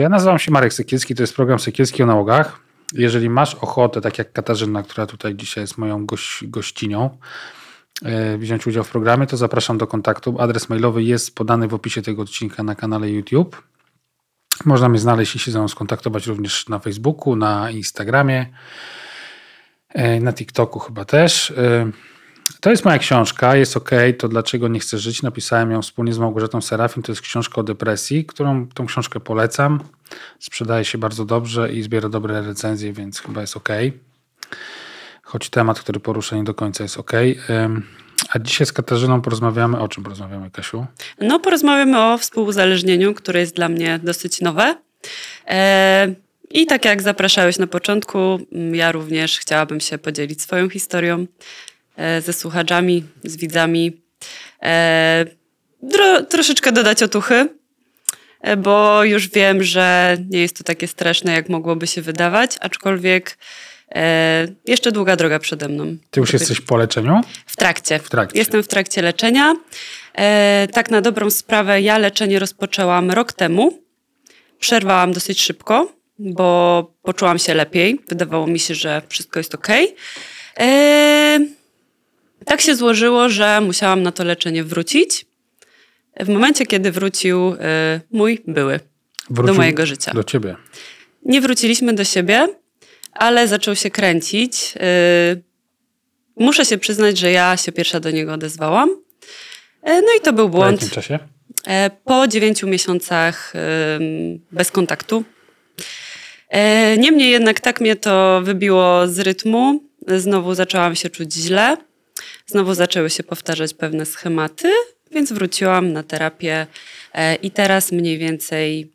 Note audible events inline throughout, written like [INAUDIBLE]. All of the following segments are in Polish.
Ja nazywam się Marek Sekielski, to jest program Sekielski o nałogach. Jeżeli masz ochotę, tak jak Katarzyna, która tutaj dzisiaj jest moją goś, gościnią, e, wziąć udział w programie, to zapraszam do kontaktu. Adres mailowy jest podany w opisie tego odcinka na kanale YouTube. Można mnie znaleźć i się ze mną skontaktować również na Facebooku, na Instagramie, e, na TikToku chyba też. E, to jest moja książka, jest ok, to dlaczego nie chcę żyć. Napisałem ją wspólnie z Małgorzatą Serafim. To jest książka o depresji, którą tą książkę polecam. Sprzedaje się bardzo dobrze i zbiera dobre recenzje, więc chyba jest ok. Choć temat, który poruszę nie do końca jest ok. A dzisiaj z Katarzyną porozmawiamy, o czym porozmawiamy, Kasiu? No, porozmawiamy o współuzależnieniu, które jest dla mnie dosyć nowe. E, I tak jak zapraszałeś na początku, ja również chciałabym się podzielić swoją historią. E, ze słuchaczami, z widzami. E, Dro, troszeczkę dodać otuchy, e, bo już wiem, że nie jest to takie straszne, jak mogłoby się wydawać, aczkolwiek jeszcze długa droga przede mną. Ty już jesteś po leczeniu? W trakcie. W trakcie. Jestem w trakcie leczenia. tak na dobrą sprawę, ja leczenie rozpoczęłam rok temu. Przerwałam dosyć szybko, bo poczułam się lepiej. Wydawało mi się, że wszystko jest ok. Tak się złożyło, że musiałam na to leczenie wrócić. W momencie, kiedy wrócił y, mój były wrócił do mojego życia. Do ciebie. Nie wróciliśmy do siebie, ale zaczął się kręcić. Y, muszę się przyznać, że ja się pierwsza do niego odezwałam. Y, no i to był błąd. Po jakim czasie? Po dziewięciu miesiącach bez kontaktu. Niemniej jednak tak mnie to wybiło z rytmu. Znowu zaczęłam się czuć źle. Znowu zaczęły się powtarzać pewne schematy, więc wróciłam na terapię e, i teraz mniej więcej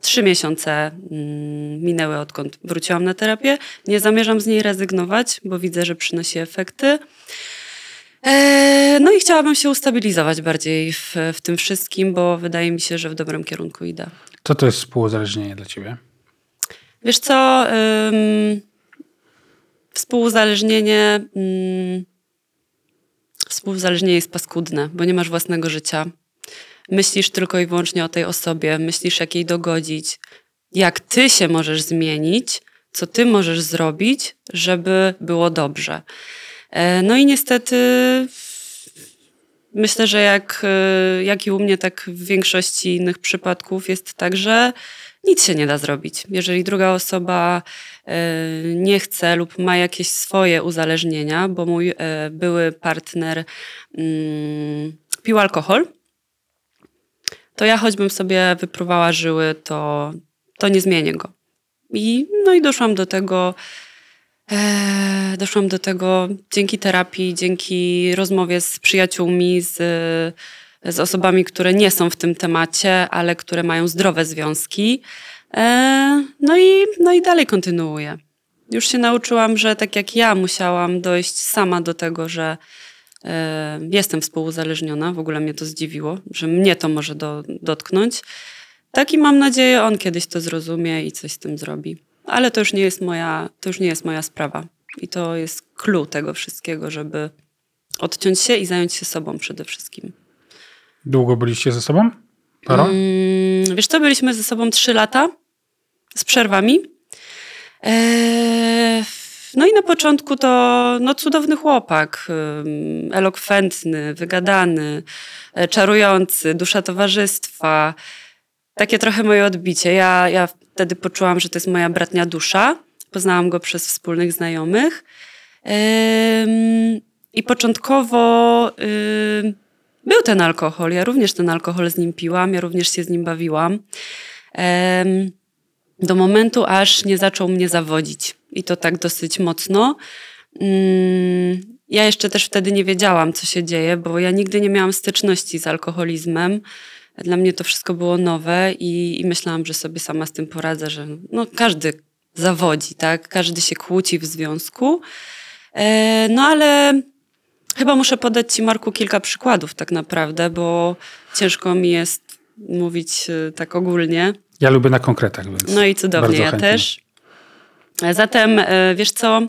trzy miesiące mm, minęły, odkąd wróciłam na terapię. Nie zamierzam z niej rezygnować, bo widzę, że przynosi efekty. E, no i chciałabym się ustabilizować bardziej w, w tym wszystkim, bo wydaje mi się, że w dobrym kierunku idę. Co to jest współuzależnienie dla ciebie? Wiesz co? Współuzależnienie. Ym, Współzależnienie jest paskudne, bo nie masz własnego życia. Myślisz tylko i wyłącznie o tej osobie, myślisz jak jej dogodzić, jak ty się możesz zmienić, co ty możesz zrobić, żeby było dobrze. E, no i niestety myślę, że jak, e, jak i u mnie, tak w większości innych przypadków jest tak, że nic się nie da zrobić. Jeżeli druga osoba e, nie chce lub ma jakieś swoje uzależnienia, bo mój e, były partner mm, pił alkohol, to ja choćbym sobie wypruwała żyły, to, to nie zmienię go. I, no i doszłam do tego, e, doszłam do tego dzięki terapii, dzięki rozmowie z przyjaciółmi, z z osobami, które nie są w tym temacie, ale które mają zdrowe związki. E, no i, no i dalej kontynuuję. Już się nauczyłam, że tak jak ja musiałam dojść sama do tego, że e, jestem współuzależniona, w ogóle mnie to zdziwiło, że mnie to może do, dotknąć. Tak i mam nadzieję, on kiedyś to zrozumie i coś z tym zrobi. Ale to już nie jest moja, to już nie jest moja sprawa. I to jest clue tego wszystkiego, żeby odciąć się i zająć się sobą przede wszystkim. Długo byliście ze sobą? Parą? Mm, wiesz co, byliśmy ze sobą trzy lata z przerwami. Eee, no i na początku to no, cudowny chłopak, elokwentny, wygadany, e, czarujący, dusza towarzystwa. Takie trochę moje odbicie. Ja, ja wtedy poczułam, że to jest moja bratnia dusza. Poznałam go przez wspólnych znajomych. I początkowo był ten alkohol. Ja również ten alkohol z nim piłam, ja również się z nim bawiłam. Do momentu, aż nie zaczął mnie zawodzić. I to tak dosyć mocno. Mm, ja jeszcze też wtedy nie wiedziałam, co się dzieje, bo ja nigdy nie miałam styczności z alkoholizmem. Dla mnie to wszystko było nowe i, i myślałam, że sobie sama z tym poradzę, że no, każdy zawodzi, tak? Każdy się kłóci w związku. E, no ale chyba muszę podać Ci, Marku, kilka przykładów tak naprawdę, bo ciężko mi jest mówić e, tak ogólnie. Ja lubię na konkretach, więc. No i cudownie, ja chętnie. też. E, zatem, wiesz co,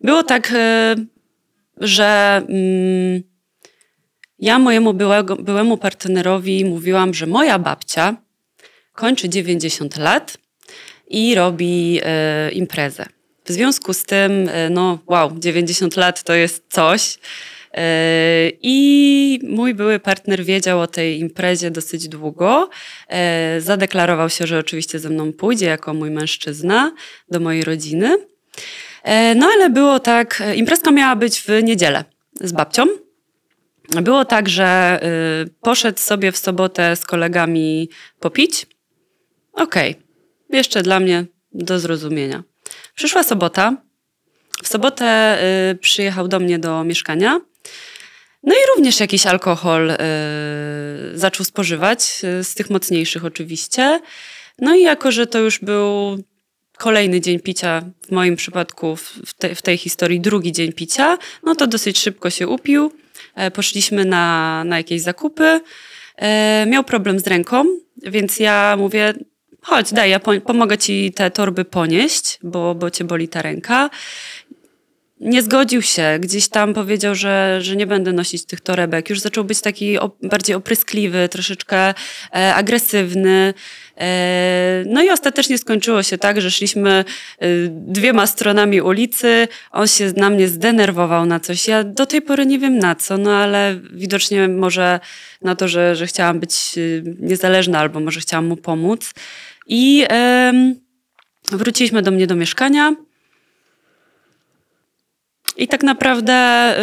było tak, że mm, ja mojemu byłego, byłemu partnerowi mówiłam, że moja babcia kończy 90 lat i robi e, imprezę. W związku z tym, e, no wow, 90 lat to jest coś. E, I mój były partner wiedział o tej imprezie dosyć długo. E, zadeklarował się, że oczywiście ze mną pójdzie jako mój mężczyzna do mojej rodziny. No ale było tak, imprezka miała być w niedzielę z babcią. Było tak, że poszedł sobie w sobotę z kolegami popić. Okej, okay. jeszcze dla mnie do zrozumienia. Przyszła sobota. W sobotę y, przyjechał do mnie do mieszkania. No i również jakiś alkohol y, zaczął spożywać, z tych mocniejszych oczywiście. No i jako, że to już był kolejny dzień picia, w moim przypadku w, te, w tej historii drugi dzień picia, no to dosyć szybko się upił. E, poszliśmy na, na jakieś zakupy. E, miał problem z ręką, więc ja mówię, chodź, daj, ja pomogę ci te torby ponieść, bo, bo cię boli ta ręka. Nie zgodził się, gdzieś tam powiedział, że, że nie będę nosić tych torebek. Już zaczął być taki bardziej opryskliwy, troszeczkę e, agresywny. E, no i ostatecznie skończyło się tak, że szliśmy e, dwiema stronami ulicy. On się na mnie zdenerwował na coś. Ja do tej pory nie wiem na co, no ale widocznie może na to, że, że chciałam być e, niezależna albo może chciałam mu pomóc. I wróciliśmy do mnie do mieszkania. I tak naprawdę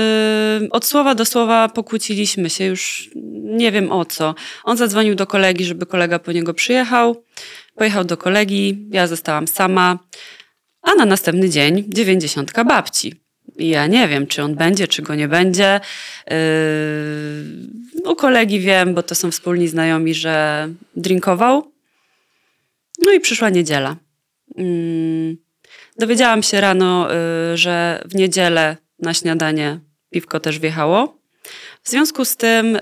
od słowa do słowa pokłóciliśmy się, już nie wiem o co. On zadzwonił do kolegi, żeby kolega po niego przyjechał. Pojechał do kolegi, ja zostałam sama. A na następny dzień dziewięćdziesiątka babci. I ja nie wiem, czy on będzie, czy go nie będzie. U kolegi wiem, bo to są wspólni znajomi, że drinkował. No i przyszła niedziela. Yy. Dowiedziałam się rano, y, że w niedzielę na śniadanie piwko też wjechało. W związku z tym y,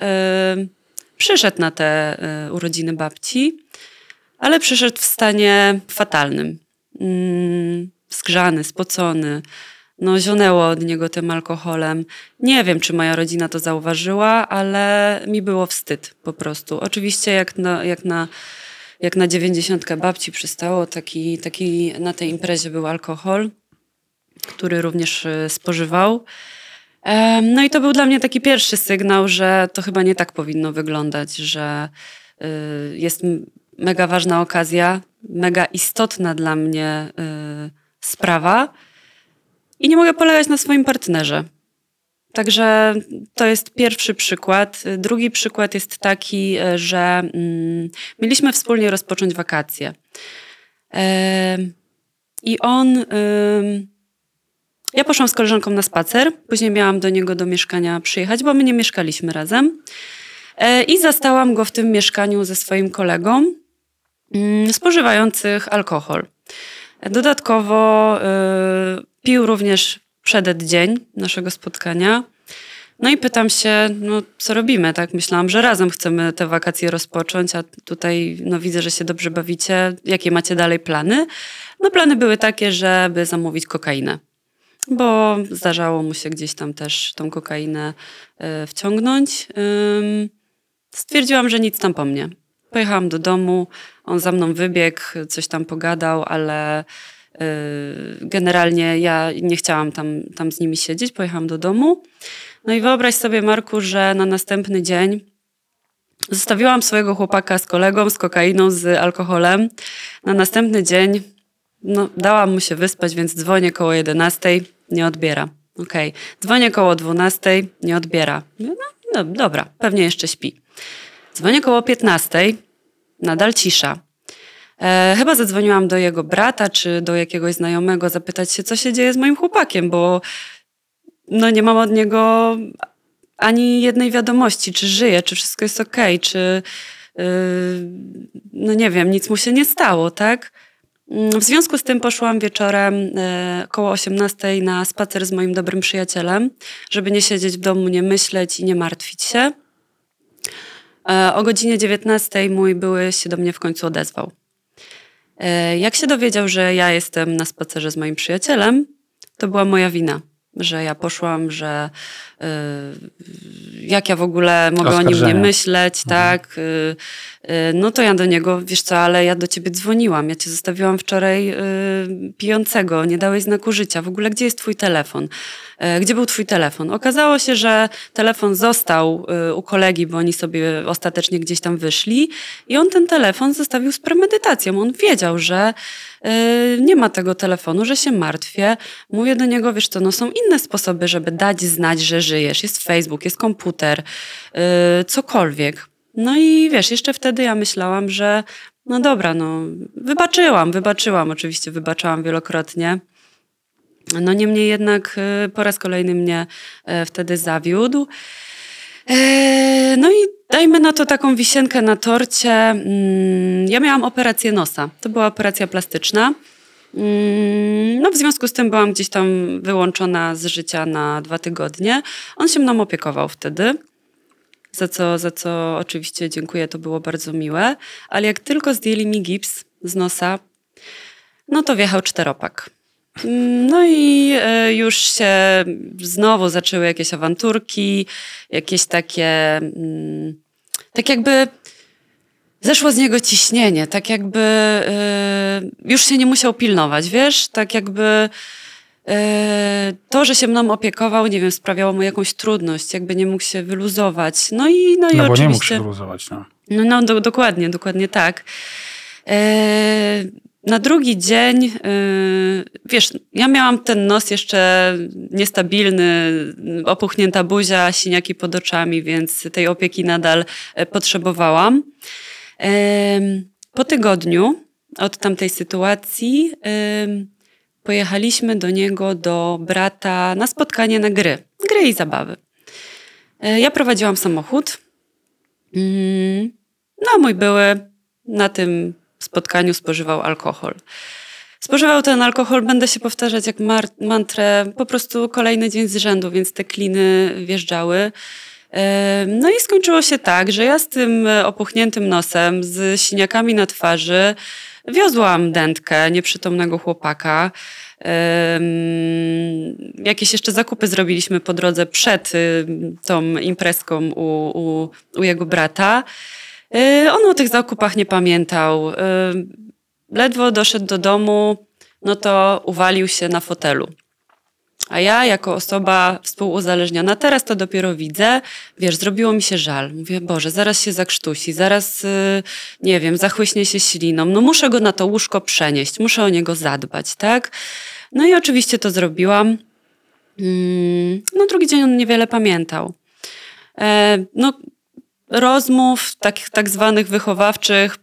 przyszedł na te y, urodziny babci, ale przyszedł w stanie fatalnym. Mm, zgrzany, spocony. No, zionęło od niego tym alkoholem. Nie wiem, czy moja rodzina to zauważyła, ale mi było wstyd po prostu. Oczywiście, jak na, jak na jak na dziewięćdziesiątkę babci przystało, taki, taki na tej imprezie był alkohol, który również e, spożywał. No i to był dla mnie taki pierwszy sygnał, że to chyba nie tak powinno wyglądać, że e, jest mega ważna okazja, mega istotna dla mnie e, sprawa i nie mogę polegać na swoim partnerze. Także to jest pierwszy przykład. Drugi przykład jest taki, że mm, mieliśmy wspólnie rozpocząć wakacje. I on. Ja poszłam z koleżanką na spacer, później miałam do niego do mieszkania przyjechać, bo my nie mieszkaliśmy razem. E, I zastałam go w tym mieszkaniu ze swoim kolegą, mm, spożywających alkohol. Dodatkowo e, pił również przeded dzień naszego spotkania. No i pytam się, no co robimy, tak? Myślałam, że razem chcemy te wakacje rozpocząć, a tutaj no, widzę, że się dobrze bawicie. Jakie macie dalej plany? No plany były takie, żeby zamówić kokainę, bo zdarzało mu się gdzieś tam też tą kokainę y, wciągnąć. Ym, stwierdziłam, że nic tam po mnie. Pojechałam do domu, on za mną wybiegł, coś tam pogadał, ale generalnie ja nie chciałam tam, tam z nimi siedzieć, pojechałam do domu. No i wyobraź sobie, Marku, że na następny dzień zostawiłam swojego chłopaka z kolegą, z kokainą, z alkoholem. Na następny dzień no, dałam mu się wyspać, więc dzwonię koło 11, nie odbiera. Okej, okay. dzwonię koło 12, nie odbiera. No, no dobra, pewnie jeszcze śpi. Dzwonię koło 15, nadal cisza. E, chyba zadzwoniłam do jego brata czy do jakiegoś znajomego zapytać się, co się dzieje z moim chłopakiem, bo no nie mam od niego ani jednej wiadomości, czy żyje, czy wszystko jest ok, czy no nie wiem, nic mu się nie stało, tak? W związku z tym poszłam wieczorem e, koło 18 na spacer z moim dobrym przyjacielem, żeby nie siedzieć w domu, nie myśleć i nie martwić się. E, o godzinie 19 mój były się do mnie w końcu odezwał. E, jak się dowiedział, że ja jestem na spacerze z moim przyjacielem, to była moja wina że ja poszłam, że y, jak ja w ogóle mogę o nim nie myśleć, mhm. tak. Y, y, no to ja do niego, wiesz co, ale ja do ciebie dzwoniłam, ja cię zostawiłam wczoraj y, pijącego, nie dałeś znaku życia, w ogóle gdzie jest twój telefon? E, gdzie był twój telefon? Okazało się, że telefon został y, u kolegi, bo oni sobie ostatecznie gdzieś tam wyszli i on ten telefon zostawił z premedytacją. On wiedział, że y, nie ma tego telefonu, że się martwię. Mówię do niego, wiesz co, no są inne sposoby, żeby dać znać, że żyjesz. Jest Facebook, jest komputer, y, cokolwiek. No i wiesz, jeszcze wtedy ja myślałam, że no dobra, no wybaczyłam, wybaczyłam, oczywiście wybaczałam wielokrotnie. No niemniej jednak e, po raz kolejny mnie e, wtedy zawiódł. E, no i dajmy na to taką wisienkę na torcie. Mm, ja miałam operację nosa. To była operacja plastyczna. Mm, no, w związku z tym byłam gdzieś tam wyłączona z życia na dwa tygodnie. On się mną opiekował wtedy, za co, za co oczywiście dziękuję, to było bardzo miłe. Ale jak tylko zdjęli mi gips z nosa, no to wjechał czteropak. No i e, już się znowu zaczęły jakieś awanturki, jakieś takie, mm, tak jakby zeszło z niego ciśnienie, tak jakby e, już się nie musiał pilnować, wiesz, tak jakby to, że się mną opiekował, nie wiem, sprawiało mu jakąś trudność, jakby nie mógł się wyluzować. No i, no i no, oczywiście... nie mógł się wyluzować, no. No, no do, dokładnie, dokładnie tak. Na drugi dzień, yy, wiesz, ja miałam ten nos jeszcze niestabilny, opuchnięta buzia, siniaki pod oczami, więc tej opieki nadal e, potrzebowałam. Po tygodniu od tamtej sytuacji pojechaliśmy do niego, do brata na spotkanie na gry, gry i zabawy. E, ja prowadziłam samochód. Mm, no, mój były na tym spotkaniu spożywał alkohol. Spożywał ten alkohol, będę się powtarzać jak mantrę, po prostu kolejny dzień z rzędu, więc te kliny wjeżdżały. No i skończyło się tak, że ja z tym opuchniętym nosem, z siniakami na twarzy, wiozłam dętkę nieprzytomnego chłopaka. Jakieś jeszcze zakupy zrobiliśmy po drodze przed tą imprezką u, u, u jego brata. Y, on o tych zakupach nie pamiętał. Y, ledwo doszedł do domu, no to uwalił się na fotelu. A ja, jako osoba współuzależniona, teraz to dopiero widzę, wiesz, zrobiło mi się żal. Mówię, Boże, zaraz się zakrztusi, zaraz, y, nie wiem, zachłyśnie się śliną. No muszę go na to łóżko przenieść, muszę o niego zadbać, tak? No i oczywiście to zrobiłam. Mm, no drugi dzień on niewiele pamiętał. E, no rozmów takich tak zwanych wychowawczych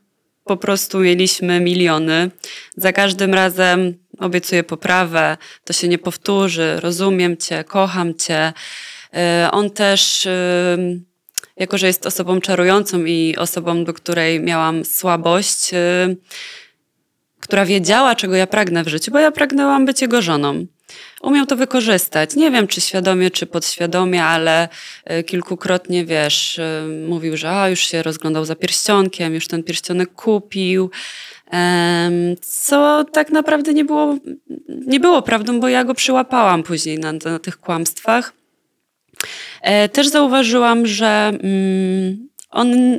po prostu mieliśmy miliony. Za każdym razem obiecuję poprawę, to się nie powtórzy, rozumiem cię, kocham cię. Y, on też, y, jako że jest osobą czarującą i osobą, do której miałam słabość, y, która wiedziała, czego ja pragnę w życiu, bo ja pragnęłam być jego żoną umiał to wykorzystać. Nie wiem, czy świadomie, czy podświadomie, ale kilkukrotnie, wiesz, mówił, że a, już się rozglądał za pierścionkiem, już ten pierścionek kupił. Co tak naprawdę nie było, nie było prawdą, bo ja go przyłapałam później na, na tych kłamstwach. E, też zauważyłam, że mm, on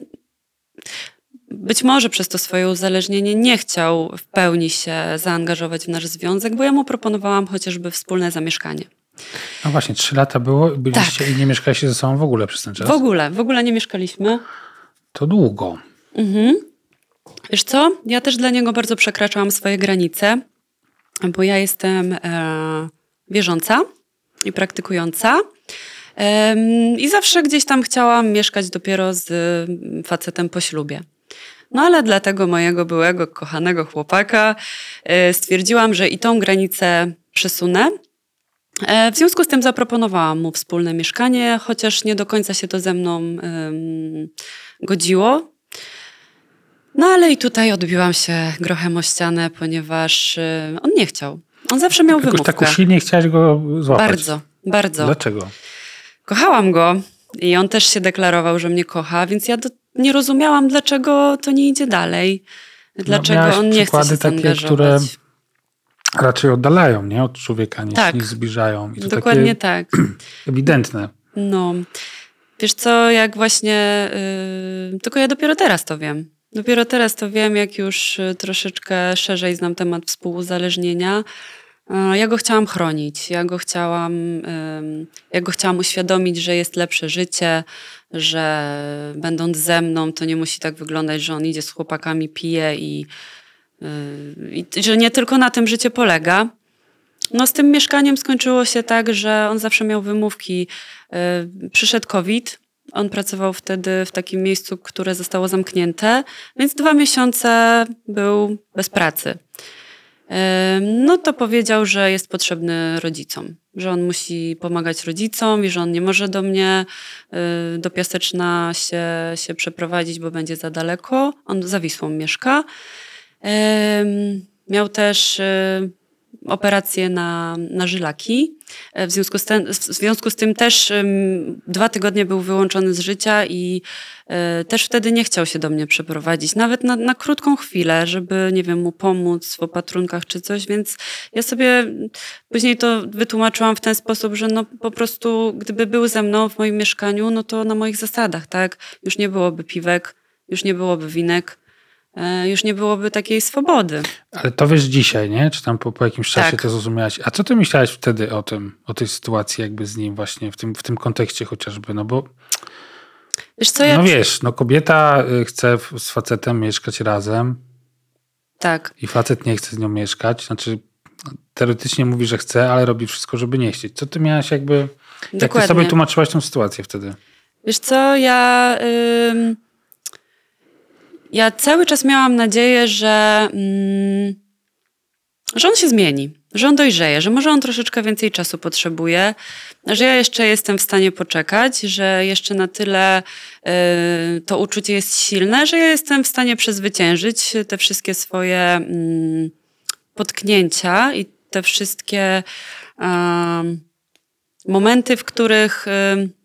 być może przez to swoje uzależnienie nie chciał w pełni się zaangażować w nasz związek, bo ja mu proponowałam chociażby wspólne zamieszkanie. No właśnie, trzy lata było, byliście tak. i nie mieszkaliście ze sobą w ogóle przez ten czas? W ogóle, w ogóle nie mieszkaliśmy. To długo. Mhm. Wiesz co, ja też dla niego bardzo przekraczałam swoje granice, bo ja jestem e, wierząca i praktykująca. I zawsze gdzieś tam chciałam mieszkać dopiero z facetem po ślubie. No ale dla tego mojego byłego, kochanego chłopaka e, stwierdziłam, że i tą granicę przesunę. E, w związku z tym zaproponowałam mu wspólne mieszkanie, chociaż nie do końca się to ze mną godziło. No ale i tutaj odbiłam się grochem o ścianę, ponieważ y, on nie chciał. On zawsze miał Jakoś wymówkę. tak usilnie chciałaś go złapać. Bardzo, bardzo. Dlaczego? Kochałam go i on też się deklarował, że mnie kocha, więc ja do, nie rozumiałam, dlaczego to nie idzie dalej. Dlaczego miałaś on nie chce przykłady się takie, które raczej oddalają nie? od człowieka niż, Tak. niż zbliżają. I to Dokładnie tak. [CLEARS THROAT] ewidentne. No. Wiesz co, jak właśnie... Yy, tylko ja dopiero teraz to wiem. Dopiero teraz to wiem, jak już y, troszeczkę szerzej znam temat współuzależnienia. Y, Ja go chciałam chronić, ja go chciałam, ja go chciałam uświadomić, że jest lepsze życie, że będąc ze mną, to nie musi tak wyglądać, że on idzie z chłopakami, pije i, yy, i że nie tylko na tym życie polega. No z tym mieszkaniem skończyło się tak, że on zawsze miał wymówki. Przyszedł COVID, on pracował wtedy w takim miejscu, które zostało zamknięte, więc dwa miesiące był bez pracy. No to powiedział, że jest potrzebny rodzicom, że on musi pomagać rodzicom i że on nie może do mnie, yy, do Piaseczna się, się przeprowadzić, bo będzie za daleko. On za Wisłą mieszka. Miał też y, operację na, na żylaki. E, W związku, z tym, w związku z tym też dwa tygodnie był wyłączony z życia i y, też wtedy nie chciał się do mnie przeprowadzić, nawet na, na krótką chwilę, żeby, nie wiem, mu pomóc w opatrunkach czy coś, więc ja sobie później to wytłumaczyłam w ten sposób, że no po prostu gdyby był ze mną w moim mieszkaniu, no to na moich zasadach, tak? Już nie byłoby piwek, już nie byłoby winek, e, już nie byłoby takiej swobody. Ale to wiesz dzisiaj, nie? Czy tam po, po jakimś czasie Tak. to zrozumiałaś? A co ty myślałaś wtedy o tym, o tej sytuacji jakby z nim właśnie, w tym, w tym kontekście chociażby? No bo, Wiesz co, ja... no wiesz, no kobieta y, chce z facetem mieszkać razem Tak. i facet nie chce z nią mieszkać. Znaczy, no, teoretycznie mówi, że chce, ale robi wszystko, żeby nie chcieć. Co ty miałaś jakby, jak ty Dokładnie. sobie tłumaczyłaś tę sytuację wtedy? Wiesz co, ja, ym, ja cały czas miałam nadzieję, że, ym, że on się zmieni, że on dojrzeje, że może on troszeczkę więcej czasu potrzebuje, że ja jeszcze jestem w stanie poczekać, że jeszcze na tyle y, to uczucie jest silne, że ja jestem w stanie przezwyciężyć te wszystkie swoje mm, potknięcia i te wszystkie momenty, w których ym,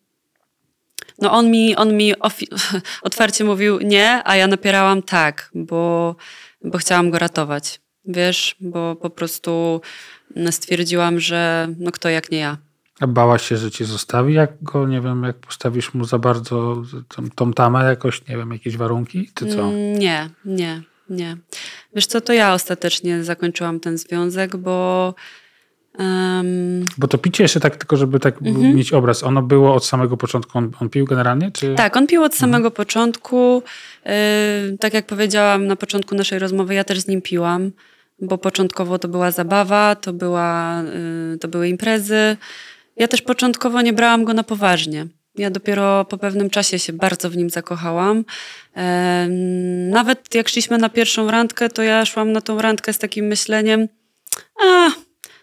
no on mi, on mi [LAUGHS] otwarcie mówił nie, a ja napierałam tak, bo, bo chciałam go ratować. Wiesz, bo po prostu stwierdziłam, że no kto jak nie ja. A bałaś się, że cię zostawi, jak go, nie wiem, jak postawisz mu za bardzo tą, tą tamę jakoś, nie wiem, jakieś warunki, czy co? Mm, Nie, nie, nie. Wiesz co, to ja ostatecznie zakończyłam ten związek, bo em, Bo to picie jeszcze tak, tylko żeby tak Mhm. mieć obraz, ono było od samego początku, on, on pił generalnie, czy? Tak, on pił od Mhm. samego początku. Yy, tak jak powiedziałam na początku naszej rozmowy, ja też z nim piłam, bo początkowo to była zabawa, to, była, yy, to były imprezy. Ja też początkowo nie brałam go na poważnie. Ja dopiero po pewnym czasie się bardzo w nim zakochałam. Nawet jak szliśmy na pierwszą randkę, to ja szłam na tą randkę z takim myśleniem, a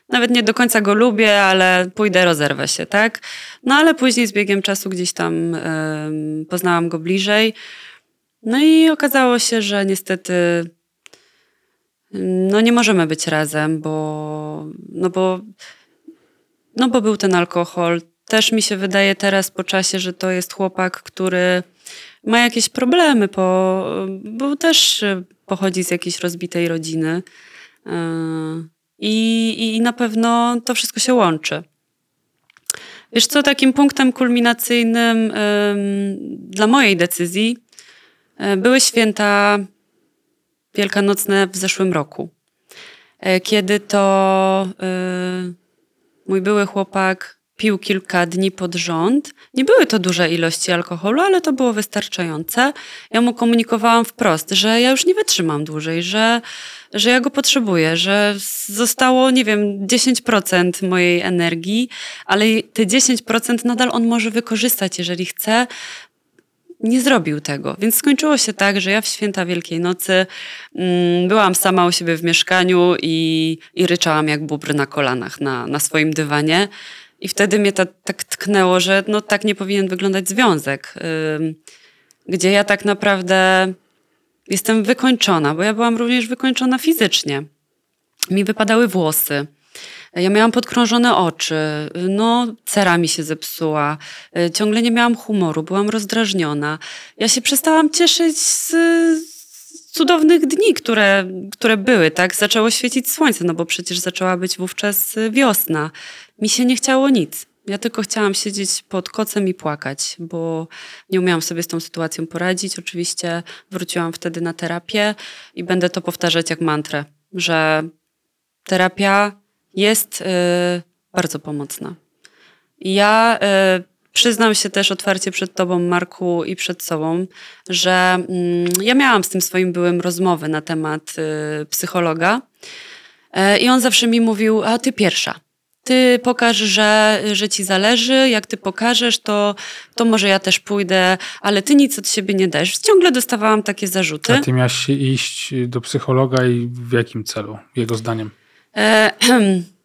nawet nie do końca go lubię, ale pójdę, rozerwę się, tak? No ale później z biegiem czasu gdzieś tam em, poznałam go bliżej. No i okazało się, że niestety no nie możemy być razem, bo no bo no bo był ten alkohol. Też mi się wydaje teraz po czasie, że to jest chłopak, który ma jakieś problemy, bo, bo też pochodzi z jakiejś rozbitej rodziny. Yy, I, I na pewno to wszystko się łączy. Wiesz co, takim punktem kulminacyjnym ym, dla mojej decyzji y, były święta wielkanocne w zeszłym roku. Y, Kiedy to y, mój były chłopak pił kilka dni pod rząd. Nie były to duże ilości alkoholu, ale to było wystarczające. Ja mu komunikowałam wprost, że ja już nie wytrzymam dłużej, że, że ja go potrzebuję, że zostało, nie wiem, 10% mojej energii, ale te 10% nadal on może wykorzystać, jeżeli chce. Nie zrobił tego, więc skończyło się tak, że ja w święta Wielkiej Nocy mm, byłam sama u siebie w mieszkaniu i, i ryczałam jak bubr na kolanach na, na swoim dywanie. I wtedy mnie to tak tknęło, że no tak nie powinien wyglądać związek, gdzie ja tak naprawdę Jestem wykończona, bo ja byłam również wykończona fizycznie. Mi wypadały włosy. Ja miałam podkrążone oczy, no cera mi się zepsuła, ciągle nie miałam humoru, byłam rozdrażniona. Ja się przestałam cieszyć z cudownych dni, które, które były, tak? Zaczęło świecić słońce, no bo przecież zaczęła być wówczas wiosna. Mi się nie chciało nic. Ja tylko chciałam siedzieć pod kocem i płakać, bo nie umiałam sobie z tą sytuacją poradzić. Oczywiście wróciłam wtedy na terapię i będę to powtarzać jak mantrę, że terapia jest y, bardzo pomocna. Ja y, przyznam się też otwarcie przed Tobą, Marku, i przed sobą, że y, ja miałam z tym swoim byłym rozmowy na temat y, psychologa. Y, I on zawsze mi mówił, a ty pierwsza ty pokaż, że, że ci zależy, jak ty pokażesz, to, to może ja też pójdę, ale ty nic od siebie nie dajesz. Ciągle dostawałam takie zarzuty. A ty miałaś iść do psychologa i w jakim celu, jego zdaniem? E, [CLEARS THROAT]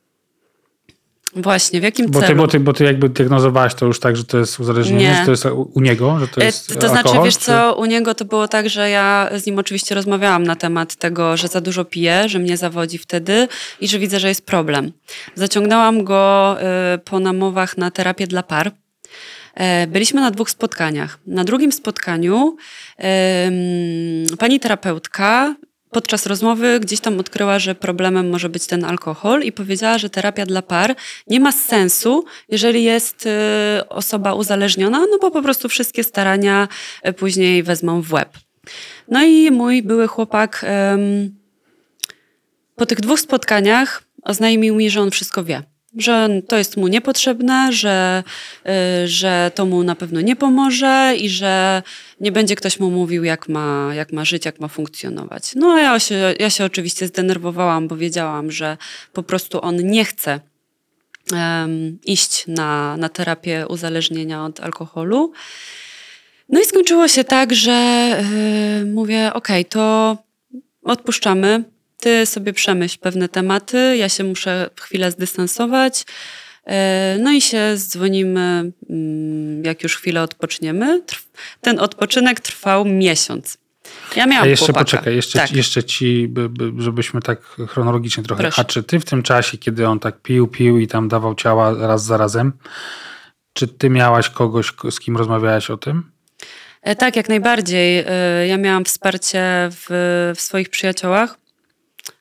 Właśnie, w jakim bo celu? Ty, bo, ty, bo ty jakby diagnozowałaś to już tak, że to jest uzależnienie, Nie. że to jest u, niego, że to E, jest To znaczy, alkohol, wiesz czy- co, u niego to było tak, że ja z nim oczywiście rozmawiałam na temat tego, że za dużo piję, że mnie zawodzi wtedy i że widzę, że jest problem. Zaciągnęłam go e, po namowach na terapię dla par. E, Byliśmy na dwóch spotkaniach. Na drugim spotkaniu pani terapeutka podczas rozmowy gdzieś tam odkryła, że problemem może być ten alkohol i powiedziała, że terapia dla par nie ma sensu, jeżeli jest e, osoba uzależniona, no bo po prostu wszystkie starania e, później wezmą w łeb. No i mój były chłopak po tych dwóch spotkaniach oznajmił mi, że on wszystko wie. Że to jest mu niepotrzebne, że, y, że to mu na pewno nie pomoże i że nie będzie ktoś mu mówił, jak ma, jak ma żyć, jak ma funkcjonować. No a ja się, ja się oczywiście zdenerwowałam, bo wiedziałam, że po prostu on nie chce em, iść na, na terapię uzależnienia od alkoholu. No i skończyło się tak, że y, mówię, okej, to odpuszczamy. Ty sobie przemyśl pewne tematy, ja się muszę chwilę zdystansować. E, No i się dzwonimy, mm, jak już chwilę odpoczniemy. Ten odpoczynek trwał miesiąc. Ja miałam A jeszcze chłopaka. poczekaj, jeszcze, tak. ci, jeszcze ci, by, by, żebyśmy tak chronologicznie trochę. Proszę. A czy ty w tym czasie, kiedy on tak pił, pił i tam dawał ciała raz za razem, czy ty miałaś kogoś, z kim rozmawiałaś o tym? E, Tak, jak najbardziej. E, Ja miałam wsparcie w, w swoich przyjaciołach,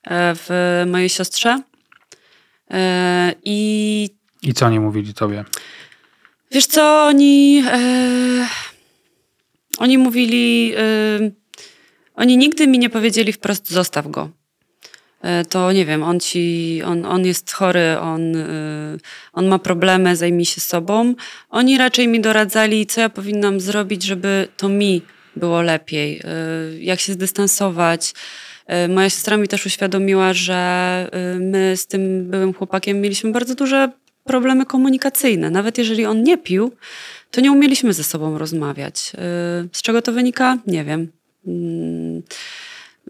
w mojej siostrze. E, I I co oni mówili tobie? Wiesz co, oni. E, oni mówili. E, oni nigdy mi nie powiedzieli wprost: zostaw go. E, to nie wiem, on ci. On, on jest chory, on, e, on ma problemy, zajmij się sobą. Oni raczej mi doradzali, co ja powinnam zrobić, żeby to mi było lepiej. E, jak się zdystansować. E, Moja siostra mi też uświadomiła, że e, my z tym byłym chłopakiem mieliśmy bardzo duże problemy komunikacyjne. Nawet jeżeli on nie pił, to nie umieliśmy ze sobą rozmawiać. Y, Z czego to wynika? Nie wiem. Mm,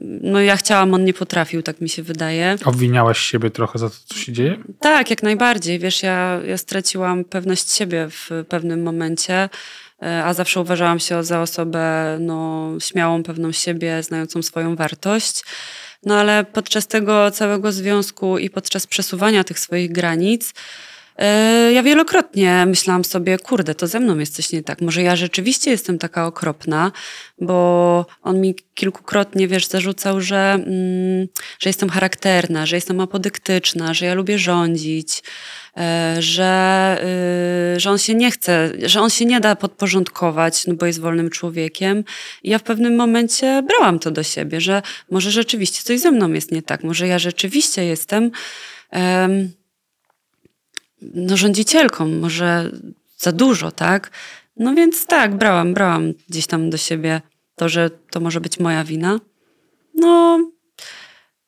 No ja chciałam, on nie potrafił, tak mi się wydaje. Obwiniałaś siebie trochę za to, co się dzieje? Tak, jak najbardziej. Wiesz, ja, ja straciłam pewność siebie w pewnym momencie, e, a zawsze uważałam się za osobę no, śmiałą, pewną siebie, znającą swoją wartość. No ale podczas tego całego związku i podczas przesuwania tych swoich granic, e, ja wielokrotnie myślałam sobie, kurde, to ze mną jest coś nie tak. Może ja rzeczywiście jestem taka okropna, bo on mi kilkukrotnie, wiesz, zarzucał, że, mm, że jestem charakterna, że jestem apodyktyczna, że ja lubię rządzić, e, że, y, że on się nie chce, że on się nie da podporządkować, no bo jest wolnym człowiekiem. I ja w pewnym momencie brałam to do siebie, że może rzeczywiście coś ze mną jest nie tak, może ja rzeczywiście jestem em, no, rządzicielką, może za dużo, tak? No więc tak, brałam, brałam gdzieś tam do siebie to, że to może być moja wina. No,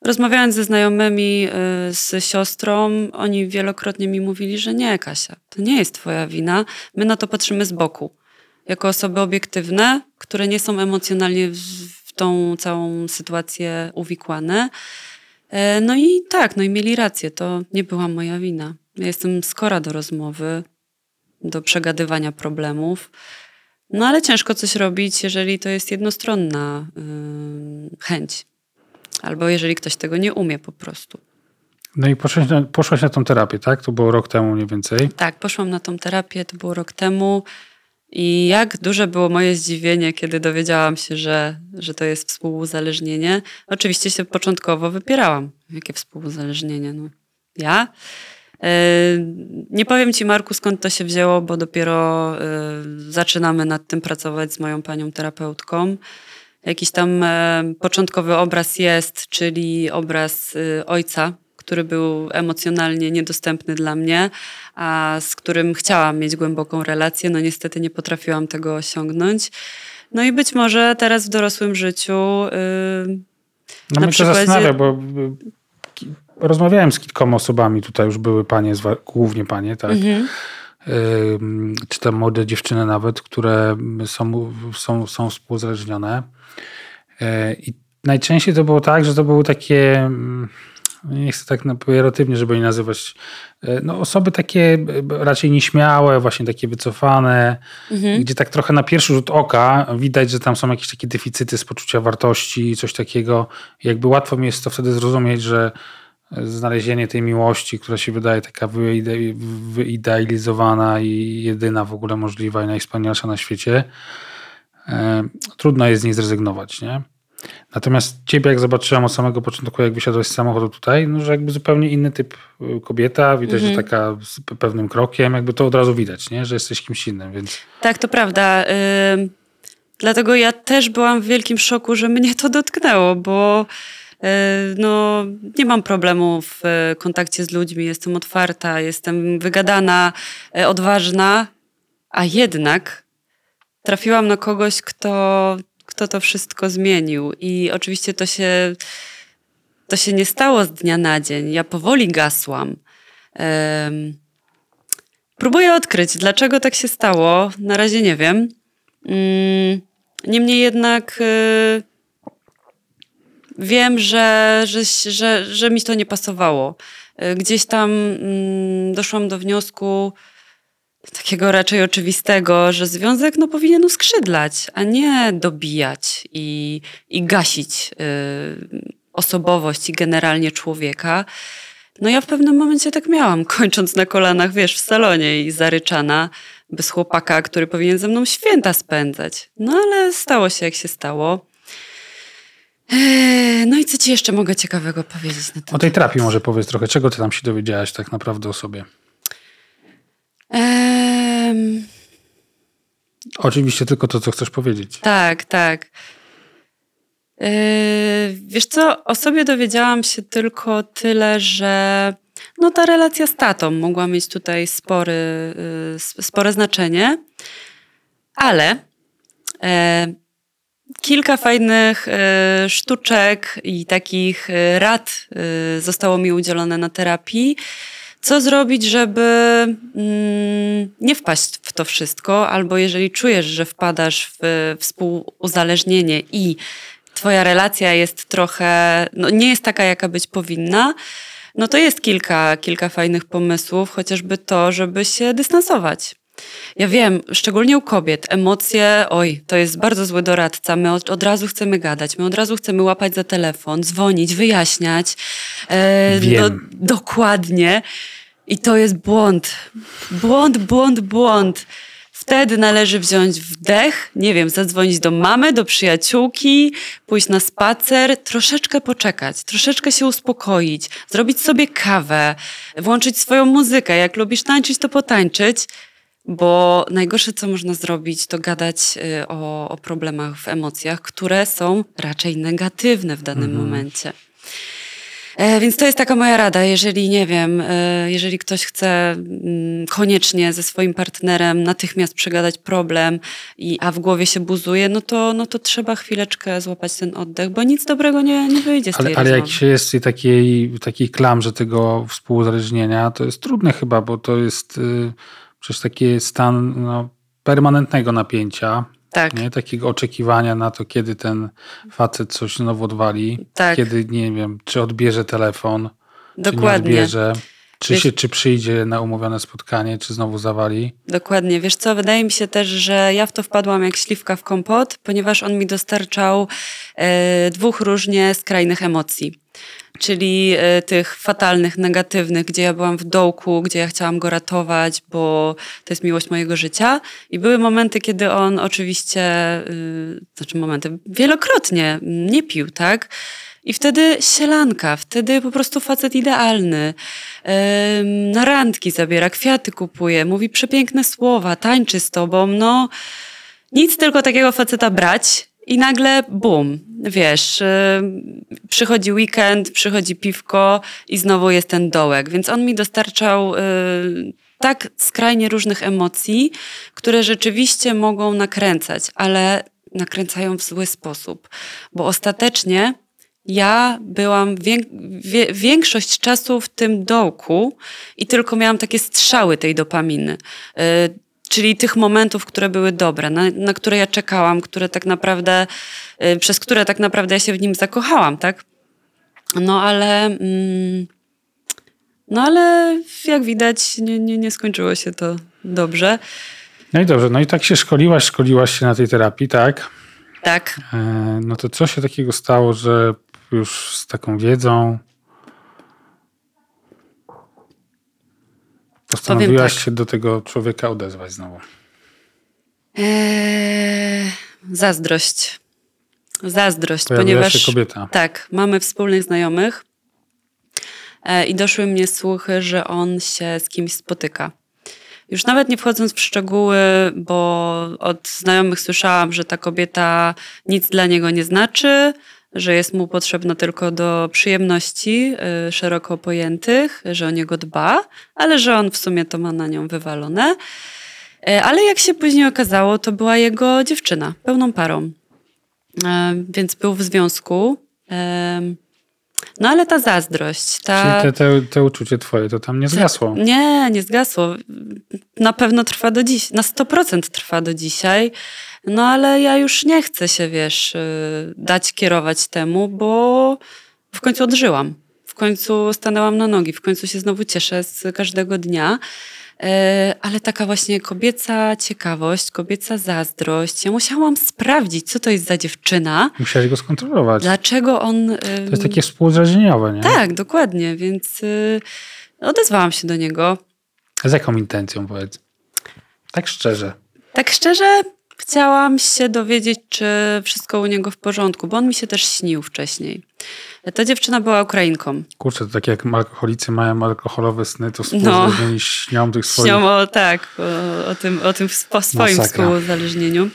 rozmawiając ze znajomymi, y, z siostrą, oni wielokrotnie mi mówili, że nie, Kasia, to nie jest twoja wina. My na to patrzymy z boku. Jako osoby obiektywne, które nie są emocjonalnie w, tą całą sytuację uwikłane. E, No i tak, no i mieli rację, to nie była moja wina. Ja jestem skora do rozmowy, do przegadywania problemów. No ale ciężko coś robić, jeżeli to jest jednostronna, ym, chęć. Albo jeżeli ktoś tego nie umie po prostu. No i poszłaś na, poszłaś na tą terapię, tak? To było rok temu mniej więcej. Tak, poszłam na tą terapię, to było rok temu. I jak duże było moje zdziwienie, kiedy dowiedziałam się, że, że to jest współuzależnienie. Oczywiście się początkowo wypierałam. Jakie współuzależnienie? No, ja? E, nie powiem ci, Marku, skąd to się wzięło, bo dopiero e, zaczynamy nad tym pracować z moją panią terapeutką. Jakiś tam e, początkowy obraz jest, czyli obraz ojca, który był emocjonalnie niedostępny dla mnie, a z którym chciałam mieć głęboką relację. No niestety nie potrafiłam tego osiągnąć. No i być może teraz w dorosłym życiu. Yy, no mnie przykładzie... to zastanawia, bo rozmawiałem z kilkoma osobami, tutaj już były panie, głównie panie, tak. Mhm. czy tam młode dziewczyny nawet, które są, są, są współzależnione. E, I najczęściej to było tak, że to były takie nie chcę tak pejoratywnie, żeby nie nazywać, e, no osoby takie e, raczej nieśmiałe, właśnie takie wycofane, mhm. gdzie tak trochę na pierwszy rzut oka widać, że tam są jakieś takie deficyty z poczucia wartości, coś takiego. Jakby łatwo mi jest to wtedy zrozumieć, że znalezienie tej miłości, która się wydaje taka wyidealizowana i jedyna w ogóle możliwa i najwspanialsza na świecie, e, trudno jest z niej zrezygnować, nie? Natomiast ciebie, jak zobaczyłam od samego początku, jak wysiadłeś z samochodu tutaj, no, że jakby zupełnie inny typ y, kobieta, widać, że mhm. taka z pewnym krokiem, jakby to od razu widać, nie? że jesteś kimś innym. Więc... Tak, to prawda. Yy, dlatego ja też byłam w wielkim szoku, że mnie to dotknęło, bo yy, no, nie mam problemu w y, kontakcie z ludźmi, jestem otwarta, jestem wygadana, odważna, a jednak trafiłam na kogoś, kto kto to wszystko zmienił. I oczywiście to się, to się nie stało z dnia na dzień. Ja powoli gasłam. Um, próbuję odkryć, dlaczego tak się stało. Na razie nie wiem. Um, niemniej jednak y, wiem, że, że, że, że mi to nie pasowało. Y, gdzieś tam mm, doszłam do wniosku, takiego raczej oczywistego, że związek no, powinien uskrzydlać, a nie dobijać i, i gasić y, osobowość i generalnie człowieka. No ja w pewnym momencie tak miałam, [LAUGHS] kończąc na kolanach, wiesz, w salonie i zaryczana, bez chłopaka, który powinien ze mną święta spędzać. No ale stało się jak się stało. Eee, no i co ci jeszcze mogę ciekawego powiedzieć na ten O tej terapii może powiedz trochę. Czego ty tam się dowiedziałaś tak naprawdę o sobie? Um, Oczywiście tylko to, co chcesz powiedzieć. Tak, tak. Yy, wiesz co, o sobie dowiedziałam się tylko tyle, że no ta relacja z tatą mogła mieć tutaj spory, yy, spore znaczenie, ale yy, kilka fajnych sztuczek i takich rad zostało mi udzielone na terapii co zrobić, żeby mm, nie wpaść w to wszystko, albo jeżeli czujesz, że wpadasz w współuzależnienie i twoja relacja jest trochę, no nie jest taka, jaka być powinna, no to jest kilka, kilka fajnych pomysłów, chociażby to, żeby się dystansować. Ja wiem, szczególnie u kobiet, emocje, oj, to jest bardzo zły doradca. My od, od razu chcemy gadać, my od razu chcemy łapać za telefon, dzwonić, wyjaśniać. E, wiem. No, dokładnie. I to jest błąd. Błąd, błąd, błąd. Wtedy należy wziąć wdech, nie wiem, zadzwonić do mamy, do przyjaciółki, pójść na spacer, troszeczkę poczekać, troszeczkę się uspokoić, zrobić sobie kawę, włączyć swoją muzykę. Jak lubisz tańczyć, to potańczyć bo najgorsze, co można zrobić, to gadać y, o, o problemach w emocjach, które są raczej negatywne w danym mhm. momencie. E, więc to jest taka moja rada, jeżeli nie wiem, e, jeżeli ktoś chce mm, koniecznie ze swoim partnerem natychmiast przegadać problem, i, a w głowie się buzuje, no to, no to trzeba chwileczkę złapać ten oddech, bo nic dobrego nie, nie wyjdzie z ale, tej Ale rozmowy. jak się jest w takiej, takiej klamrze tego współuzależnienia, to jest trudne chyba, bo to jest... Y przez taki stan no, permanentnego napięcia. Tak. Nie? Takiego oczekiwania na to, kiedy ten facet coś znowu odwali. Tak. Kiedy, nie wiem, czy odbierze telefon, Dokładnie. czy nie odbierze. Czy, Wiesz- się, czy przyjdzie na umówione spotkanie, czy znowu zawali? Dokładnie. Wiesz co, wydaje mi się też, że ja w to wpadłam jak śliwka w kompot, ponieważ on mi dostarczał e, dwóch różnie skrajnych emocji. Czyli e, tych fatalnych, negatywnych, gdzie ja byłam w dołku, gdzie ja chciałam go ratować, bo to jest miłość mojego życia. I były momenty, kiedy on oczywiście, y, znaczy momenty, wielokrotnie nie pił, tak? I wtedy sielanka, wtedy po prostu facet idealny. Na randki zabiera, kwiaty kupuje, mówi przepiękne słowa, tańczy z tobą. No, nic tylko takiego faceta brać i nagle bum, wiesz, em, przychodzi weekend, przychodzi piwko i znowu jest ten dołek. Więc on mi dostarczał y, tak skrajnie różnych emocji, które rzeczywiście mogą nakręcać, ale nakręcają w zły sposób, bo ostatecznie ja byłam większość czasu w tym dołku i tylko miałam takie strzały tej dopaminy. Czyli tych momentów, które były dobre, na, na które ja czekałam, które tak naprawdę, y, przez które tak naprawdę ja się w nim zakochałam, tak? No ale. Mm, no ale jak widać, nie, nie, nie skończyło się to dobrze. No i dobrze, no i tak się szkoliłaś, szkoliłaś się na tej terapii, tak? Tak. E, No to co się takiego stało, że już z taką wiedzą postanowiłaś tak. się do tego człowieka odezwać znowu? Eee, zazdrość. Zazdrość, Pojawiła ponieważ. się kobieta. Tak, mamy wspólnych znajomych e, i doszły mnie słuchy, że on się z kimś spotyka. Już nawet nie wchodząc w szczegóły, bo od znajomych słyszałam, że ta kobieta nic dla niego nie znaczy, że jest mu potrzebna tylko do przyjemności y, szeroko pojętych, że o niego dba, ale że on w sumie to ma na nią wywalone. E, Ale jak się później okazało, to była jego dziewczyna, pełną parą. E, Więc był w związku. No ale ta zazdrość, ta... Czyli te, te, te uczucie twoje to tam nie zgasło. Nie, nie zgasło. Na pewno trwa do dziś, na 100% trwa do dzisiaj. No ale ja już nie chcę się, wiesz, y, dać kierować temu, bo w końcu odżyłam. W końcu stanęłam na nogi, w końcu się znowu cieszę z każdego dnia. E, Ale taka właśnie kobieca ciekawość, kobieca zazdrość. Ja musiałam sprawdzić, co to jest za dziewczyna, Musiałeś go skontrolować. dlaczego on. To jest takie współdrażnieniowe, nie? Tak, dokładnie, więc y, odezwałam się do niego. Z jaką intencją powiedz? Tak szczerze. Tak szczerze, chciałam się dowiedzieć, czy wszystko u niego w porządku, bo on mi się też śnił wcześniej. Ta dziewczyna była Ukrainką. Kurczę, to tak jak alkoholicy mają alkoholowe sny, to współdrażnieni śnią tych swoich... No. Śnią o, tak, o, o tym, o tym spo, swoim Masakra. współuzależnieniu.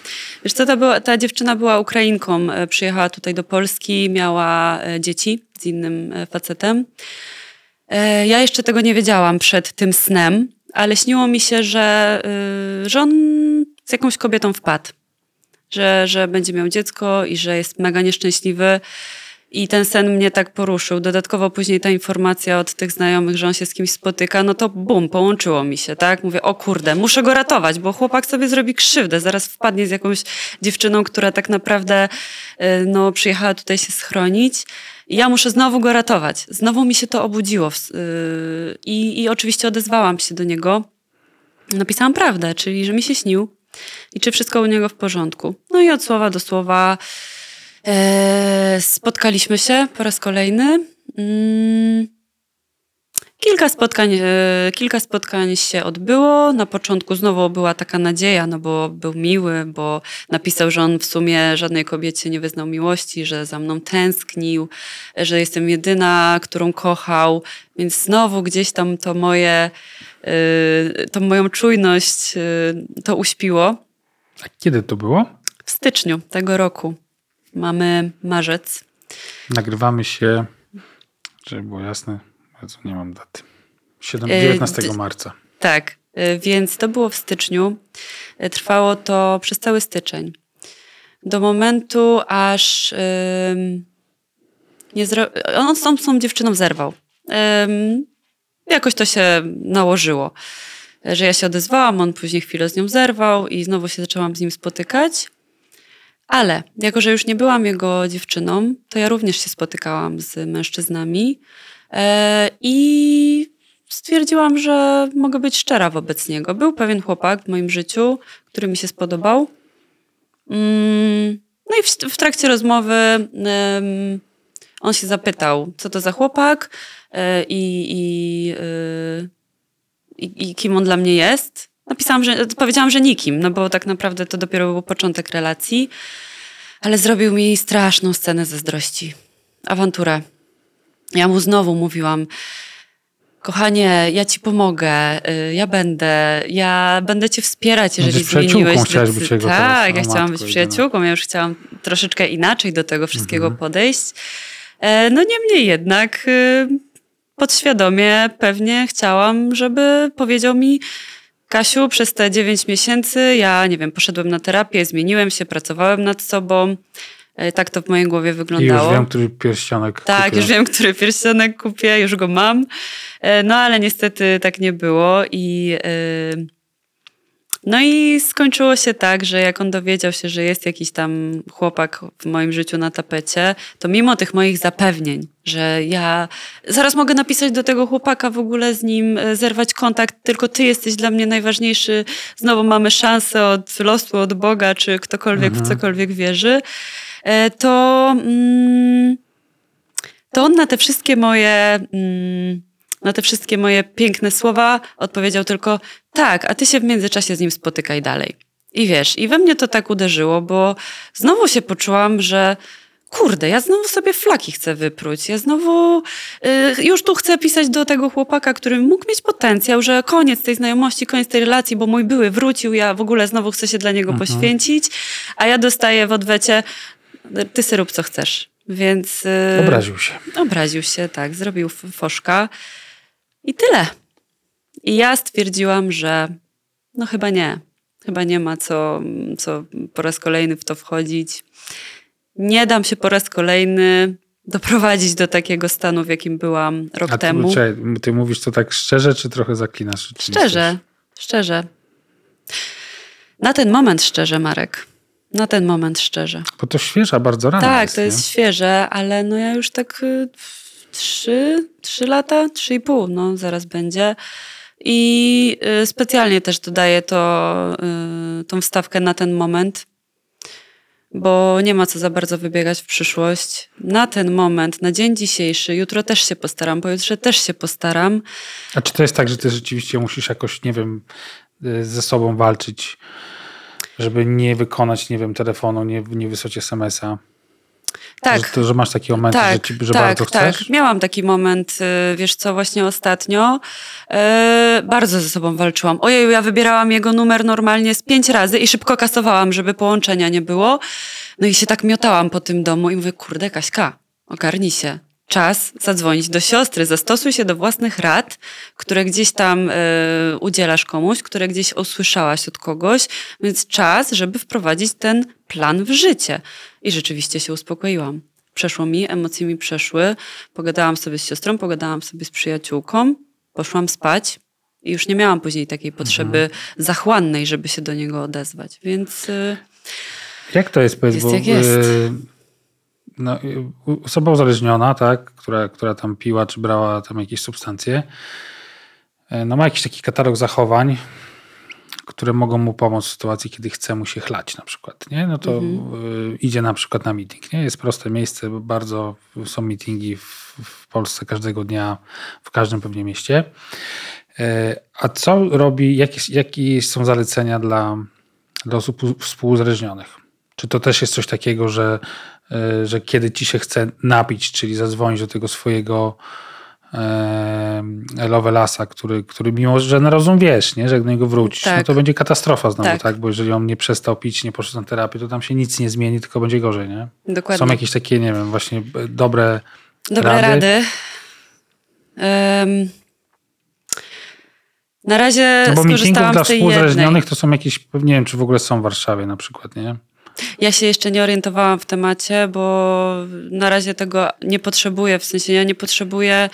Wiesz co, ta, była, ta dziewczyna była Ukrainką, e, przyjechała tutaj do Polski, miała e, dzieci z innym e, facetem. Ja jeszcze tego nie wiedziałam przed tym snem, ale śniło mi się, że, y, że on z jakąś kobietą wpadł. Że, że będzie miał dziecko i że jest mega nieszczęśliwy. I ten sen mnie tak poruszył. Dodatkowo później ta informacja od tych znajomych, że on się z kimś spotyka, no to bum, połączyło mi się, tak? Mówię, o kurde, muszę go ratować, bo chłopak sobie zrobi krzywdę. Zaraz wpadnie z jakąś dziewczyną, która tak naprawdę y, no, przyjechała tutaj się schronić. Ja muszę znowu go ratować. Znowu mi się to obudziło. y, I, I oczywiście odezwałam się do niego. Napisałam prawdę, czyli że mi się śnił i czy wszystko u niego w porządku. No i od słowa do słowa spotkaliśmy się po raz kolejny. Mm, Kilka spotkań, e, kilka spotkań się odbyło. Na początku znowu była taka nadzieja, no bo był miły, bo napisał, że on w sumie żadnej kobiecie nie wyznał miłości, że za mną tęsknił, że jestem jedyna, którą kochał. Więc znowu gdzieś tam to moje, e, tą moją czujność e, to uśpiło. A kiedy to było? W styczniu tego roku mamy marzec. Nagrywamy się, żeby było jasne, Jezu, nie mam daty. Siedem- E, 19 d- marca. Tak, y, więc to było w styczniu. Y, Trwało to przez cały styczeń. Do momentu, aż nie zro... on z tą, z tą dziewczyną zerwał. Jakoś to się nałożyło, że ja się odezwałam, on później chwilę z nią zerwał i znowu się zaczęłam z nim spotykać. Ale jako, że już nie byłam jego dziewczyną, to ja również się spotykałam z mężczyznami. E, I stwierdziłam, że mogę być szczera wobec niego. Był pewien chłopak w moim życiu, który mi się spodobał. Mm, no i w, trakcie rozmowy on się zapytał, co to za chłopak e, i, i, e, i, i kim on dla mnie jest. Napisałam, że powiedziałam, że nikim, no bo tak naprawdę to dopiero był początek relacji, ale zrobił mi straszną scenę zazdrości. Awanturę. Ja mu znowu mówiłam, kochanie, ja ci pomogę, y, ja będę, ja będę cię wspierać, jeżeli Będziesz zmieniłeś chciałaś być decyzję. jego Tak, ja o chciałam być przyjaciółką, ja już chciałam troszeczkę inaczej do tego wszystkiego Mhm. podejść. E, No niemniej jednak y, podświadomie pewnie chciałam, żeby powiedział mi Kasiu, przez te 9 miesięcy ja, nie wiem, poszedłem na terapię, zmieniłem się, pracowałem nad sobą. E, Tak to w mojej głowie I już wyglądało. wiem, który pierścionek Tak, kupię. już wiem, który pierścionek kupię, już go mam. E, No ale niestety tak nie było i e, no i skończyło się tak, że jak on dowiedział się, że jest jakiś tam chłopak w moim życiu na tapecie, to mimo tych moich zapewnień, że ja zaraz mogę napisać do tego chłopaka w ogóle z nim, e, zerwać kontakt, tylko ty jesteś dla mnie najważniejszy, znowu mamy szansę od losu, od Boga, czy ktokolwiek w cokolwiek wierzy, e, to... Mm, to on na te wszystkie moje, mm, na te wszystkie moje piękne słowa odpowiedział tylko tak, a ty się w międzyczasie z nim spotykaj dalej. I wiesz, i we mnie to tak uderzyło, bo znowu się poczułam, że kurde, ja znowu sobie flaki chcę wypróć. Ja znowu y, już tu chcę pisać do tego chłopaka, który mógł mieć potencjał, że koniec tej znajomości, koniec tej relacji, bo mój były wrócił, ja w ogóle znowu chcę się dla niego poświęcić, a ja dostaję w odwecie ty sobie rób co chcesz. Więc... y, Obraził się. Obraził się, tak, zrobił foszka i tyle. I ja stwierdziłam, że no chyba nie. Chyba nie ma co, co po raz kolejny w to wchodzić. Nie dam się po raz kolejny doprowadzić do takiego stanu, w jakim byłam rok A ty, temu. czekaj, ty mówisz to tak szczerze, czy trochę zaklinasz? rzeczywistość? Szczerze, szczerze. Na ten moment szczerze, Marek. Na ten moment szczerze. Bo to świeża bardzo rano Tak, jest, to nie? jest świeże, ale no ja już tak y, trzy, trzy lata, trzy i pół, no zaraz będzie. I y, specjalnie też dodaję to, y, tą wstawkę na ten moment, bo nie ma co za bardzo wybiegać w przyszłość. Na ten moment, na dzień dzisiejszy, jutro też się postaram, pojutrze też się postaram. A czy to jest tak, że ty rzeczywiście musisz jakoś, nie wiem, y, ze sobą walczyć, żeby nie wykonać, nie wiem, telefonu, nie, nie wysłać SMS-a? Tak. Że, to, że masz takie momenty, że, ci, że tak, bardzo tak. chcesz? Miałam taki moment, y, wiesz co, właśnie ostatnio. y, bardzo ze sobą walczyłam. Ojej, ja wybierałam jego numer normalnie z pięć razy i szybko kasowałam, żeby połączenia nie było. No i się tak miotałam po tym domu i mówię, kurde, Kaśka, ogarnij się. Czas zadzwonić do siostry, zastosuj się do własnych rad, które gdzieś tam y, udzielasz komuś, które gdzieś usłyszałaś od kogoś, więc czas, żeby wprowadzić ten plan w życie. I rzeczywiście się uspokoiłam. Przeszło mi, emocje mi przeszły, pogadałam sobie z siostrą, pogadałam sobie z przyjaciółką, poszłam spać i już nie miałam później takiej potrzeby zachłannej, żeby się do niego odezwać. Więc y, Jak to jest, powiedz, Jest bo jak jest. No, osoba uzależniona, tak, która, która tam piła, czy brała tam jakieś substancje, y, no ma jakiś taki katalog zachowań, które mogą mu pomóc w sytuacji, kiedy chce mu się chlać na przykład, nie? No to Mhm. y, idzie na przykład na meeting, nie? Jest proste miejsce, bardzo są meetingi w, w Polsce każdego dnia, w każdym pewnie mieście. Y, A co robi, jakie, jakie są zalecenia dla, dla osób współuzależnionych? Czy to też jest coś takiego, że, że kiedy ci się chce napić, czyli zadzwonić do tego swojego e, Lovelasa, który, który mimo, że na rozum wiesz, nie, że jak do niego wrócisz, no Tak. to będzie katastrofa znowu, tak. Tak. Bo jeżeli on nie przestał pić, nie poszedł na terapię, to tam się nic nie zmieni, tylko będzie gorzej, nie? dokładnie. Są jakieś takie, nie wiem, właśnie e, dobre Dobre rady? rady. Em, na razie No bo skorzystałam dla z tej jednej. to są jakieś, nie wiem, czy w ogóle są w Warszawie na przykład, nie? Ja się jeszcze nie orientowałam w temacie, bo na razie tego nie potrzebuję. W sensie ja nie potrzebuję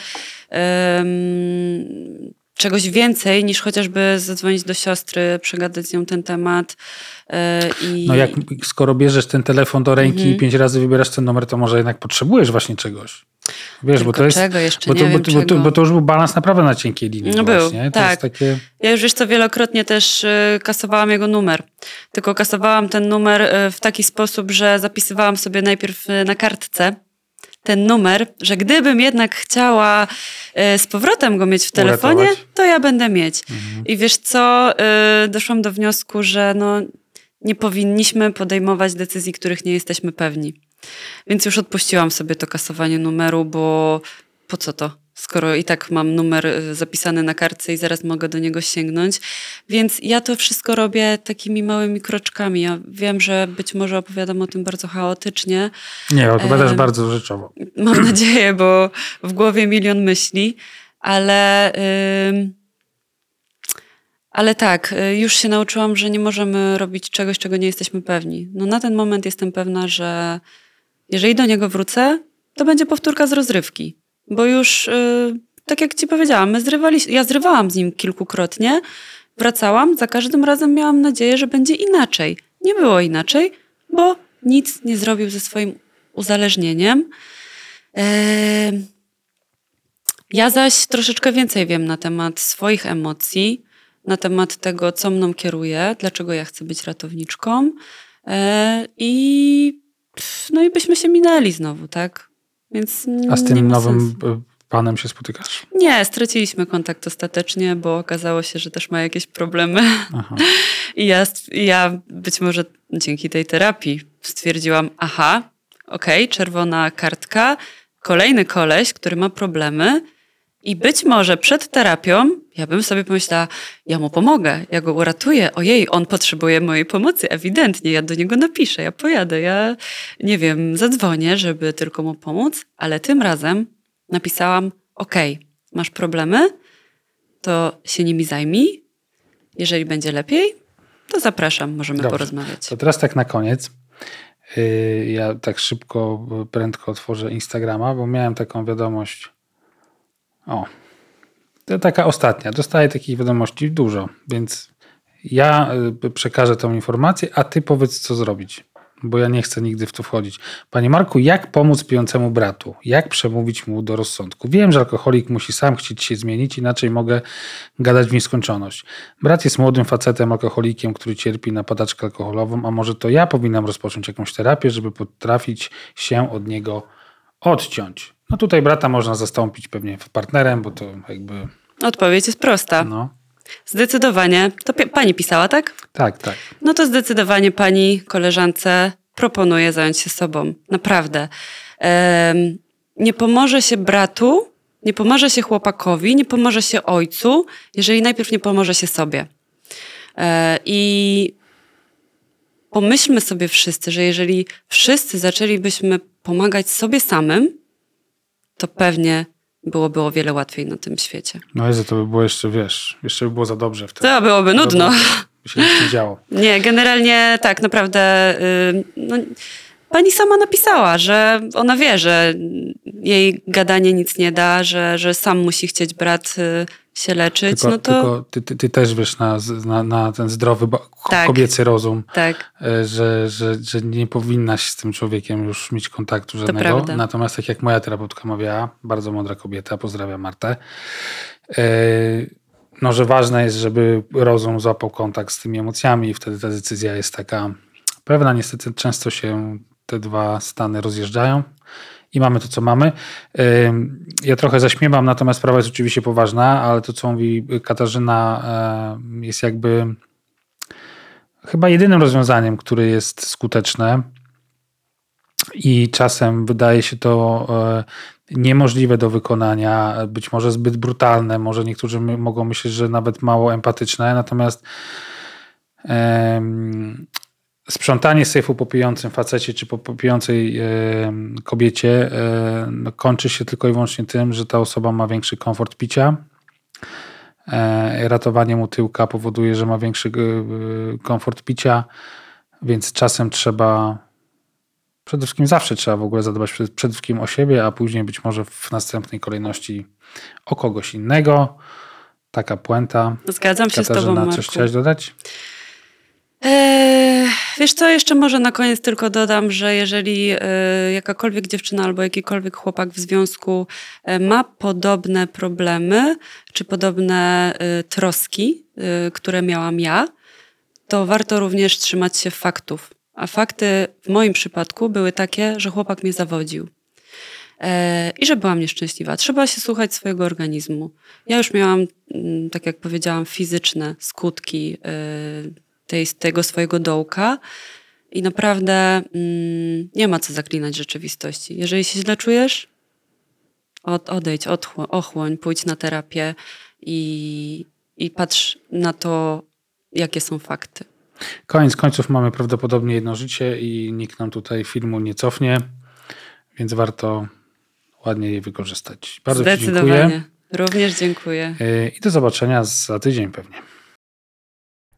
em, czegoś więcej niż chociażby zadzwonić do siostry, przegadać z nią ten temat. e, I... No jak skoro bierzesz ten telefon do ręki Mhm. i pięć razy wybierasz ten numer, to może jednak potrzebujesz właśnie czegoś. Wiesz, bo to jest. czego jeszcze Bo to, bo, to, bo, to, bo to już był balans naprawdę na cienkiej linii. No był, właśnie. To tak. jest takie. Ja już wiesz co, wielokrotnie też y, kasowałam jego numer. Tylko kasowałam ten numer y, w taki sposób, że zapisywałam sobie najpierw na kartce ten numer, że gdybym jednak chciała y, z powrotem go mieć w telefonie, Uratować. to ja będę mieć. Mhm. I wiesz co, y, doszłam do wniosku, że no, nie powinniśmy podejmować decyzji, których nie jesteśmy pewni. Więc już odpuściłam sobie to kasowanie numeru, bo po co to? Skoro i tak mam numer y, zapisany na kartce i zaraz mogę do niego sięgnąć. Więc ja to wszystko robię takimi małymi kroczkami. Ja wiem, że być może opowiadam o tym bardzo chaotycznie. Nie, opowiadasz Em, bardzo rzeczowo. Mam nadzieję, bo w głowie milion myśli, ale. ym, ale tak, y, już się nauczyłam, że nie możemy robić czegoś, czego nie jesteśmy pewni. No na ten moment jestem pewna, że jeżeli do niego wrócę, to będzie powtórka z rozrywki. Bo już, y, tak jak ci powiedziałam, my zrywali, ja zrywałam z nim kilkukrotnie, wracałam, za każdym razem miałam nadzieję, że będzie inaczej. Nie było inaczej, bo nic nie zrobił ze swoim uzależnieniem. Em, Ja zaś troszeczkę więcej wiem na temat swoich emocji, na temat tego, co mną kieruje, dlaczego ja chcę być ratowniczką. E, I no i byśmy się minęli znowu, tak? Więc A z tym nowym sensu. y, panem się spotykasz? Nie, straciliśmy kontakt ostatecznie, bo okazało się, że też ma jakieś problemy. Aha. [LAUGHS] I ja, ja być może dzięki tej terapii stwierdziłam, aha, okej, czerwona kartka, kolejny koleś, który ma problemy i być może przed terapią ja bym sobie pomyślała, ja mu pomogę, ja go uratuję, ojej, on potrzebuje mojej pomocy, ewidentnie, ja do niego napiszę, ja pojadę, ja nie wiem, zadzwonię, żeby tylko mu pomóc, ale tym razem napisałam, okej, masz problemy, to się nimi zajmij, jeżeli będzie lepiej, to zapraszam, możemy Dobrze. porozmawiać. To teraz tak na koniec. Yy, Ja tak szybko, y, prędko otworzę Instagrama, bo miałem taką wiadomość. O, to taka ostatnia. Dostaję takich wiadomości dużo, więc ja y, przekażę tą informację, a ty powiedz, co zrobić, bo ja nie chcę nigdy w to wchodzić. Panie Marku, jak pomóc pijącemu bratu? Jak przemówić mu do rozsądku? Wiem, że alkoholik musi sam chcieć się zmienić, inaczej mogę gadać w nieskończoność. Brat jest młodym facetem, alkoholikiem, który cierpi na padaczkę alkoholową, a może to ja powinnam rozpocząć jakąś terapię, żeby potrafić się od niego odciąć. No tutaj brata można zastąpić pewnie partnerem, bo to jakby, Odpowiedź jest prosta. no, Zdecydowanie. To pani pisała, tak? tak, tak. No to zdecydowanie pani koleżance proponuje zająć się sobą. Naprawdę. Nie pomoże się bratu, nie pomoże się chłopakowi, nie pomoże się ojcu, jeżeli najpierw nie pomoże się sobie. E, I pomyślmy sobie wszyscy, że jeżeli wszyscy zaczęlibyśmy pomagać sobie samym, to pewnie byłoby o wiele łatwiej na tym świecie. No Jezu, to by było jeszcze, wiesz, jeszcze by było za dobrze wtedy. To byłoby nudno. By się nic nie działo. [LAUGHS] Nie, generalnie tak, naprawdę. y, No, pani sama napisała, że ona wie, że jej gadanie nic nie da, że, że sam musi chcieć brat y, się leczyć. Tylko, no to tylko ty, ty, ty też wiesz na, na, na ten zdrowy Tak. kobiecy rozum, tak, e, że, że, że nie powinnaś z tym człowiekiem już mieć kontaktu żadnego. Natomiast tak jak moja terapeutka mawiała, bardzo mądra kobieta, pozdrawiam Martę, e, no, że ważne jest, żeby rozum złapał kontakt z tymi emocjami i wtedy ta decyzja jest taka pewna. Niestety często się te dwa stany rozjeżdżają i mamy to, co mamy. Ja trochę zaśmiewam, natomiast sprawa jest oczywiście poważna, ale to, co mówi Katarzyna, jest jakby chyba jedynym rozwiązaniem, które jest skuteczne i czasem wydaje się to e, niemożliwe do wykonania, być może zbyt brutalne, może niektórzy mogą myśleć, że nawet mało empatyczne, natomiast sprzątanie sejfu po pijącym facecie czy po po pijącej em, kobiecie e, no, kończy się tylko i wyłącznie tym, że ta osoba ma większy komfort picia. E, Ratowanie mu tyłka powoduje, że ma większy e, komfort picia, więc czasem trzeba przede wszystkim zawsze trzeba w ogóle zadbać przed- przede wszystkim o siebie, a później być może w następnej kolejności o kogoś innego. taka puenta. Zgadzam się z tobą, Katarzyna, Marku. coś chciałaś dodać? Eee, wiesz co, jeszcze może na koniec tylko dodam, że jeżeli e, jakakolwiek dziewczyna albo jakikolwiek chłopak w związku e, ma podobne problemy czy podobne e, troski, które miałam ja, to warto również trzymać się faktów. A fakty w moim przypadku były takie, że chłopak mnie zawodził. I że byłam nieszczęśliwa. Trzeba się słuchać swojego organizmu. Ja już miałam, mm, tak jak powiedziałam, fizyczne skutki tej, tego swojego dołka i naprawdę mm, nie ma co zaklinać rzeczywistości. Jeżeli się źle czujesz, od, odejdź, odchło, ochłoń, pójdź na terapię i, i patrz na to, jakie są fakty. Koniec końców mamy prawdopodobnie jedno życie i nikt nam tutaj filmu nie cofnie, więc warto ładnie je wykorzystać. Bardzo Ci dziękuję. Również dziękuję. Yy, i do zobaczenia za tydzień pewnie.